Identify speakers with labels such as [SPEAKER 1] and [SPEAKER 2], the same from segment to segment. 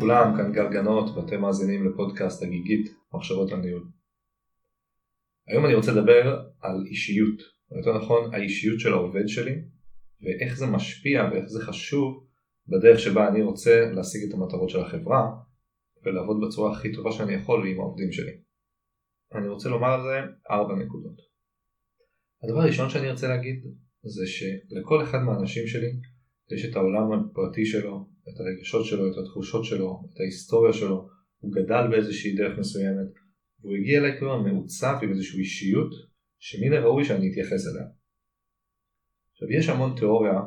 [SPEAKER 1] לכולם, כאן גל גנות ואתם מאזינים לפודקאסט הגיגית מחשבות על. היום אני רוצה לדבר על אישיות, או יותר נכון האישיות של העובד שלי ואיך זה משפיע ואיך זה חשוב בדרך שבה אני רוצה להשיג את המטרות של החברה ולעבוד בצורה הכי טובה שאני יכול עם העובדים שלי. אני רוצה לומר על זה ארבע נקודות. הדבר הראשון שאני רוצה להגיד זה שלכל אחד מהאנשים שלי יש את העולם הפרטי שלו, את הרגשות שלו, את התחושות שלו, את ההיסטוריה שלו, הוא גדל באיזושהי דרך מסוימת, והוא הגיע אליי כבר מעוצב עם איזושהי אישיות שמן הראוי שאני אתייחס אליה. עכשיו יש המון תיאוריה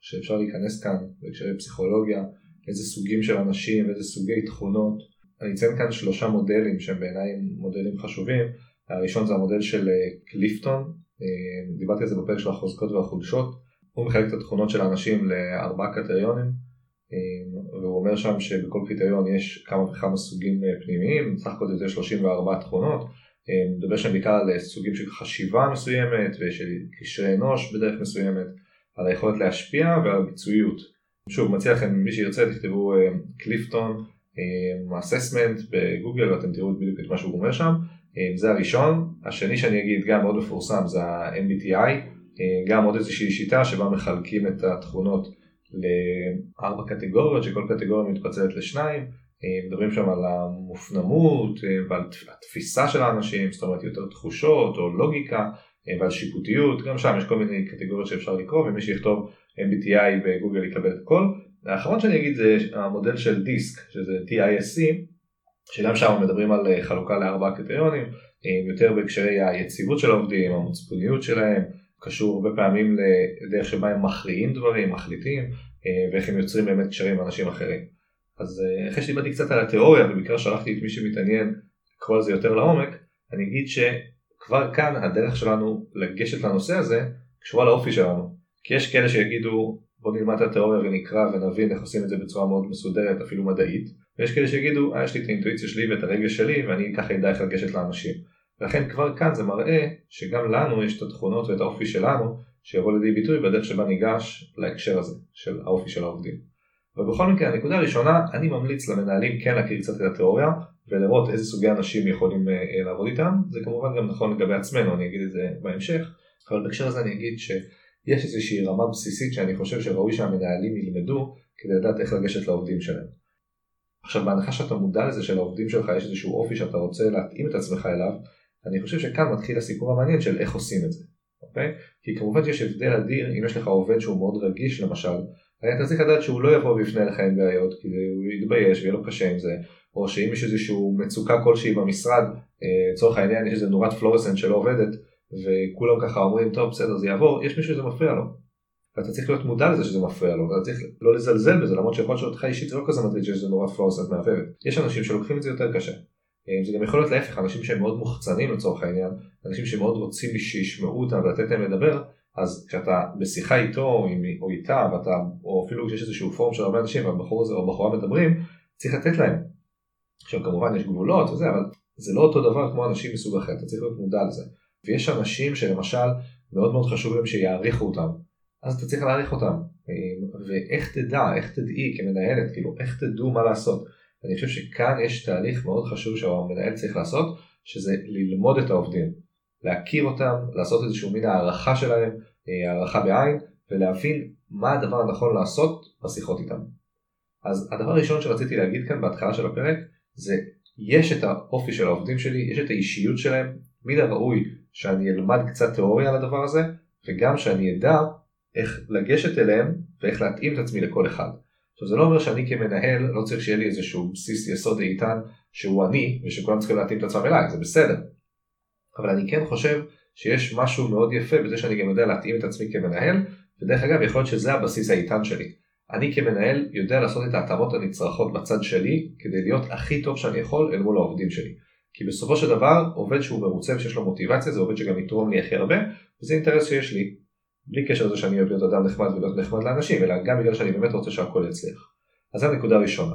[SPEAKER 1] שאפשר להיכנס כאן בהקשרי פסיכולוגיה, איזה סוגים של אנשים, איזה סוגי תכונות. אני אציין כאן שלושה מודלים שהם בעיניי מודלים חשובים. הראשון זה המודל של אה, קליפטון, אה, דיברתי על זה בפרק של החוזקות והחולשות. הוא מחלק את התכונות של האנשים לארבעה קריטריונים אה, והוא אומר שם שבכל קריטריון יש כמה וכמה סוגים אה, פנימיים, סך הכל זה 34 תכונות, אה, מדבר שם בעיקר על סוגים של חשיבה מסוימת ושל קשרי אנוש בדרך מסוימת, על היכולת להשפיע ועל הביצועיות. שוב, מציע לכם, מי שירצה תכתבו קליפטון אססמנט בגוגל ואתם תראו בדיוק את מה שהוא אומר שם, זה הראשון. השני שאני אגיד גם מאוד מפורסם זה ה-MBTI, גם עוד איזושהי שיטה שבה מחלקים את התכונות לארבע קטגוריות שכל קטגוריה מתפצלת לשניים, אה, מדברים שם על המופנמות אה, ועל התפיסה של האנשים, זאת אומרת יותר תחושות או לוגיקה אה, ועל שיפוטיות, גם שם יש כל מיני קטגוריות שאפשר לקרוא ומי שיכתוב MBTI בגוגל יקבל את הכל. האחרון שאני אגיד זה המודל של דיסק שזה TISC שגם שם מדברים על חלוקה לארבעה קריטריונים יותר בהקשרי היציבות של העובדים, המוצפוניות שלהם קשור הרבה פעמים לדרך שבה הם מכריעים דברים, מחליטים, אה, ואיך הם יוצרים באמת קשרים עם אנשים אחרים. אז אה, אחרי שדיברתי קצת על התיאוריה, ובעיקר שלחתי את מי שמתעניין לקרוא על זה יותר לעומק, אני אגיד שכבר כאן הדרך שלנו לגשת לנושא הזה קשורה לאופי שלנו. כי יש כאלה שיגידו בוא נלמד את התיאוריה ונקרא ונבין איך עושים את זה בצורה מאוד מסודרת, אפילו מדעית, ויש כאלה שיגידו, אה, יש לי את האינטואיציה שלי ואת הרגש שלי ואני ככה אדע איך לגשת לאנשים. ולכן כבר כאן זה מראה שגם לנו יש את התכונות ואת האופי שלנו שיבוא לידי ביטוי בדרך שבה ניגש להקשר הזה של האופי של העובדים. ובכל מקרה הנקודה הראשונה אני ממליץ למנהלים כן להכיר קצת את התיאוריה ולראות איזה סוגי אנשים יכולים אה, לעבוד איתם זה כמובן גם נכון לגבי עצמנו אני אגיד את זה בהמשך אבל בהקשר הזה אני אגיד שיש איזושהי רמה בסיסית שאני חושב שראוי שהמנהלים ילמדו כדי לדעת איך לגשת לעובדים שלהם. עכשיו בהנחה שאתה מודע לזה שלעובדים שלך יש איזשהו אופי שאתה רוצה להתאים את עצמך אליו אני חושב שכאן מתחיל הסיפור המעניין של איך עושים את זה, אוקיי? כי כמובן שיש הבדל אדיר אם יש לך עובד שהוא מאוד רגיש למשל, אתה צריך לדעת שהוא לא יבוא ויפנה לך עם בעיות כי הוא יתבייש ויהיה לו קשה עם זה, או שאם יש איזושהי מצוקה כלשהי במשרד, אה, לצורך העניין יש איזה נורת פלורסנט שלא עובדת וכולם ככה אומרים טוב בסדר זה יעבור, יש מישהו שזה מפריע לו. ואתה צריך להיות מודע לזה שזה מפריע לו, ואתה צריך לא לזלזל בזה למרות שיכול להיות שאותך אישית זה לא כזה מטריד שיש איזה נורת פלורסנט מעברת. יש אנשים שלוקחים את זה יותר קשה. אה, זה גם יכול להיות להפך, אנשים שהם מאוד מוחצנים לצורך העניין, אנשים שמאוד רוצים שישמעו אותם ולתת להם לדבר, אז כשאתה בשיחה איתו או איתה, ואתה, או אפילו כשיש איזשהו פורום של הרבה אנשים והבחור הזה או הבחורה מדברים, צריך לתת להם. עכשיו כמובן יש גבולות וזה, אבל זה לא אותו דבר כמו אנשים מסוג אחר, אתה צריך להיות מודע לזה. ויש אנשים שלמשל מאוד מאוד חשוב להם שיעריכו אותם, אז אתה צריך להעריך אותם. אה, ואיך תדע, איך תדעי כמנהלת, כאילו איך תדעו מה לעשות. אני חושב שכאן יש תהליך מאוד חשוב שהמנהל צריך לעשות, שזה ללמוד את העובדים, להכיר אותם, לעשות איזשהו מין הערכה שלהם, אה, הערכה בעין, ולהבין מה הדבר הנכון לעשות בשיחות איתם. אז הדבר הראשון שרציתי להגיד כאן בהתחלה של הפרק, זה יש את האופי של העובדים שלי, יש את האישיות שלהם, מן הראוי שאני אלמד קצת תיאוריה על הדבר הזה, וגם שאני אדע איך לגשת אליהם ואיך להתאים את עצמי לכל אחד. עכשיו זה לא אומר שאני כמנהל לא צריך שיהיה לי איזשהו בסיס יסוד איתן שהוא אני ושכולם צריכים להתאים את עצמם אליי, זה בסדר. אבל אני כן חושב שיש משהו מאוד יפה בזה שאני גם יודע להתאים את עצמי כמנהל, ודרך אגב יכול להיות שזה הבסיס האיתן שלי. אני כמנהל יודע לעשות את ההתאמות הנצרכות בצד שלי כדי להיות הכי טוב שאני יכול אל מול העובדים שלי. כי בסופו של דבר עובד שהוא מרוצה ושיש לו מוטיבציה זה עובד שגם יתרום לי הכי הרבה וזה אינטרס שיש לי בלי קשר לזה שאני אוהב להיות אדם נחמד ולהיות נחמד לאנשים, אלא גם בגלל שאני באמת רוצה שהכל יצליח. אז זו הנקודה הראשונה.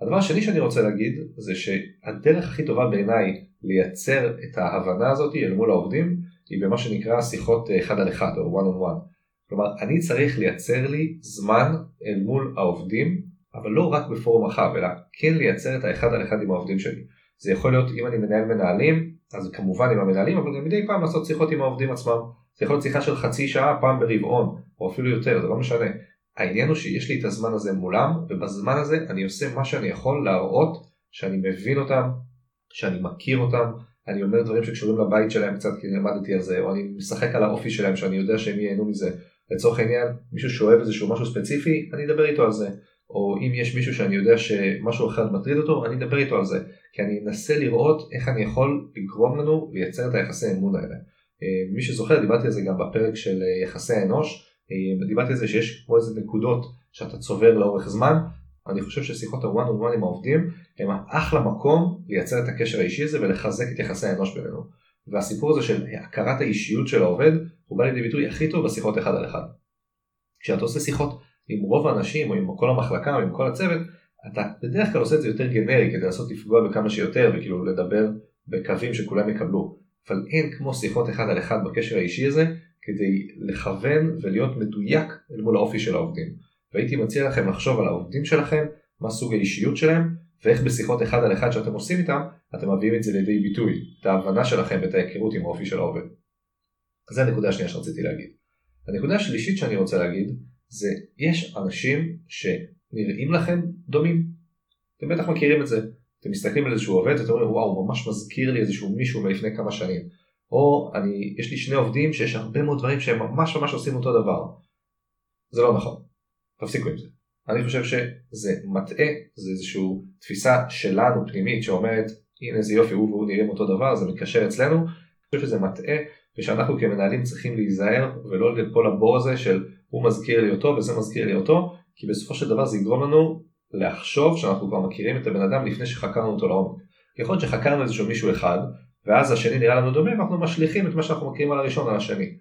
[SPEAKER 1] הדבר השני שאני רוצה להגיד זה שהדרך הכי טובה בעיניי לייצר את ההבנה הזאת אל מול העובדים היא במה שנקרא שיחות אחד על אחד או one on one. כלומר אני צריך לייצר לי זמן אל מול העובדים אבל לא רק בפורום רחב, אלא כן לייצר את האחד על אחד עם העובדים שלי. זה יכול להיות אם אני מנהל מנהלים, אז כמובן עם המנהלים, אבל גם מדי פעם לעשות שיחות עם העובדים עצמם. זה יכול להיות שיחה של חצי שעה פעם ברבעון, או אפילו יותר, זה לא משנה. העניין הוא שיש לי את הזמן הזה מולם, ובזמן הזה אני עושה מה שאני יכול להראות שאני מבין אותם, שאני מכיר אותם, אני אומר דברים שקשורים לבית שלהם קצת כי למדתי על זה, או אני משחק על האופי שלהם שאני יודע שהם ייהנו מזה. לצורך העניין, מישהו שאוהב איזשהו משהו ספציפי, אני אדבר איתו על זה. או אם יש מישהו שאני יודע שמשהו אחד מטריד אותו, אני אדבר איתו על זה. כי אני אנסה לראות איך אני יכול לגרום לנו לייצר את היחסי האמון האלה. אה, מי שזוכר, דיברתי על זה גם בפרק של אה, יחסי האנוש, אה, דיברתי על זה שיש כמו איזה נקודות שאתה צובר לאורך זמן. אני חושב ששיחות הוואן און וואן עם העובדים הם אחלה מקום לייצר את הקשר האישי הזה ולחזק את יחסי האנוש בינינו. והסיפור הזה של הכרת האישיות של העובד הוא בא לידי ביטוי הכי טוב בשיחות אחד על אחד. כשאתה עושה שיחות עם רוב האנשים או עם כל המחלקה או עם כל הצוות, אתה בדרך כלל עושה את זה יותר גנרי כדי לנסות לפגוע בכמה שיותר וכאילו לדבר בקווים שכולם יקבלו. אבל אין כמו שיחות אחד על אחד בקשר האישי הזה כדי לכוון ולהיות מדויק אל מול האופי של העובדים. והייתי מציע לכם לחשוב על העובדים שלכם, מה סוג האישיות שלהם, ואיך בשיחות אחד על אחד שאתם עושים איתם, אתם מביאים את זה לידי ביטוי, את ההבנה שלכם ואת ההיכרות עם האופי של העובד. אז זה הנקודה השנייה שרציתי להגיד. הנקודה השלישית שאני רוצה להגיד, זה יש אנשים שנראים לכם דומים. אתם בטח מכירים את זה. אתם מסתכלים על איזשהו עובד ואתם אומרים וואו הוא ממש מזכיר לי איזשהו מישהו מלפני כמה שנים. או אני, יש לי שני עובדים שיש הרבה מאוד דברים שהם ממש ממש עושים אותו דבר. זה לא נכון. תפסיקו עם זה. אני חושב שזה מטעה, זה איזושהי תפיסה שלנו פנימית שאומרת הנה איזה יופי הוא והוא נראים אותו דבר, זה מתקשר אצלנו. אני חושב שזה מטעה ושאנחנו כמנהלים צריכים להיזהר ולא ליפול לבור הזה של הוא מזכיר לי אותו וזה מזכיר לי אותו, כי בסופו של דבר זה יגרום לנו לחשוב שאנחנו כבר מכירים את הבן אדם לפני שחקרנו אותו לעומק. יכול להיות שחקרנו איזשהו מישהו אחד ואז השני נראה לנו דומה ואנחנו משליכים את מה שאנחנו מכירים על הראשון על השני.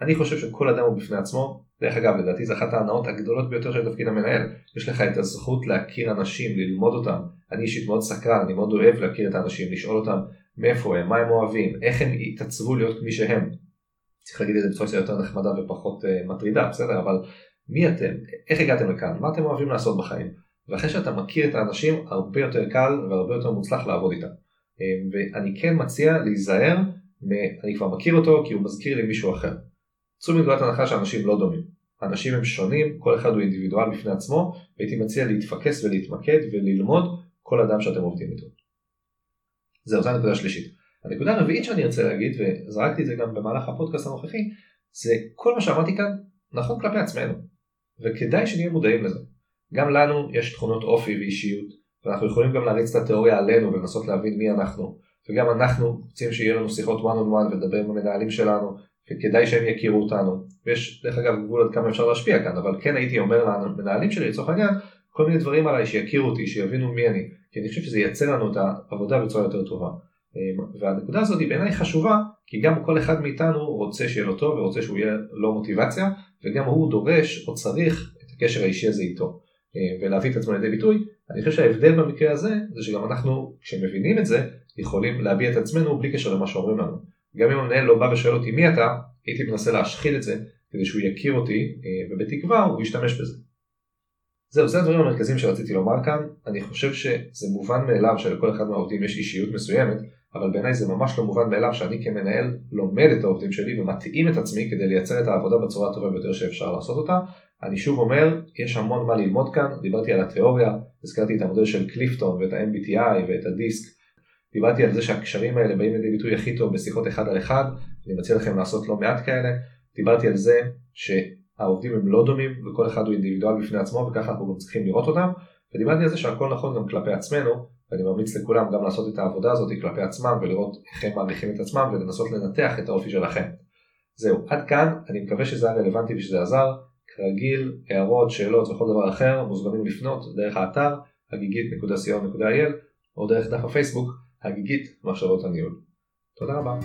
[SPEAKER 1] אני חושב שכל אדם הוא בפני עצמו, דרך אגב לדעתי זו אחת ההנאות הגדולות ביותר של תפקיד המנהל, יש לך את הזכות להכיר אנשים, ללמוד אותם, אני אישית מאוד סקרן, אני מאוד אוהב להכיר את האנשים, לשאול אותם מאיפה הם, מה הם אוהבים, איך הם התעצבו להיות מי שהם. צריך להגיד את זה בצורה יותר נחמדה ופחות uh, מטרידה, בסדר? אבל מי אתם? איך הגעתם לכאן? מה אתם אוהבים לעשות בחיים? ואחרי שאתה מכיר את האנשים, הרבה יותר קל והרבה יותר מוצלח לעבוד איתם. Uh, ואני כן מציע להיזהר, אני כבר מכיר אותו כי הוא מזכיר לי מישהו אחר. צאו מנקודת הנחה שאנשים לא דומים. אנשים הם שונים, כל אחד הוא אינדיבידואל בפני עצמו, והייתי מציע להתפקס ולהתמקד וללמוד כל אדם שאתם עובדים איתו. זהו, זו הנקודה השלישית. הנקודה הרביעית שאני ארצה להגיד, וזרקתי את זה גם במהלך הפודקאסט הנוכחי, זה כל מה שאמרתי כאן נכון כלפי עצמנו, וכדאי שנהיה מודעים לזה. גם לנו יש תכונות אופי ואישיות, ואנחנו יכולים גם להריץ את התיאוריה עלינו ולנסות להבין מי אנחנו, וגם אנחנו רוצים שיהיה לנו שיחות one on one ולדבר עם המנהלים שלנו, וכדאי שהם יכירו אותנו, ויש דרך אגב גבול עד כמה אפשר להשפיע כאן, אבל כן הייתי אומר למנהלים שלי לצורך העניין, כל מיני דברים עליי שיכירו אותי, שיבינו מי אני, כי אני חושב שזה ייצר לנו את העבודה בצורה יותר טובה. אמ, והנקודה הזאת היא בעיניי חשובה, כי גם כל אחד מאיתנו רוצה שיהיה לו טוב ורוצה שהוא יהיה לו מוטיבציה, וגם הוא דורש או צריך את הקשר האישי הזה איתו. אמ, ולהביא את עצמו לידי ביטוי, אני חושב שההבדל במקרה הזה, זה שגם אנחנו, כשמבינים את זה, יכולים להביע את עצמנו בלי קשר למה שאומרים לנו. גם אם המנהל לא בא ושואל אותי מי אתה, הייתי מנסה להשחיל את זה כדי שהוא יכיר אותי, אמ, ובתקווה הוא ישתמש בזה. זהו, זה הדברים המרכזיים שרציתי לומר כאן. אני חושב שזה מובן מאליו שלכל אחד מהעובדים יש אישיות מסוימת, אבל בעיניי זה ממש לא מובן מאליו שאני כמנהל לומד את העובדים שלי ומתאים את עצמי כדי לייצר את העבודה בצורה הטובה ביותר שאפשר לעשות אותה. אני שוב אומר, יש המון מה ללמוד כאן, דיברתי על התיאוריה, הזכרתי את המודל של קליפטון ואת ה-MBTI ואת הדיסק, דיברתי על זה שהקשרים האלה באים לידי ביטוי הכי טוב בשיחות אחד על אחד, אני מציע לכם לעשות לא מעט כאלה, דיברתי על זה שהעובדים הם לא דומים וכל אחד הוא אינדיבידואל בפני עצמו וככה אנחנו גם צריכים לראות אותם, ודיברתי על זה שהכל נכון גם כלפי עצמנו, ואני ממליץ לכולם גם לעשות את העבודה הזאת כלפי עצמם ולראות איך הם מעריכים את עצמם ולנסות לנתח את האופי שלכם. זהו, עד כאן, אני מקווה שזה היה רלוונטי ושזה עזר. כרגיל, הערות, שאלות וכל דבר אחר מוזמנים לפנות דרך האתר הגיגית.co.il או דרך דף הפייסבוק הגיגית מחשבות הניהול. תודה רבה.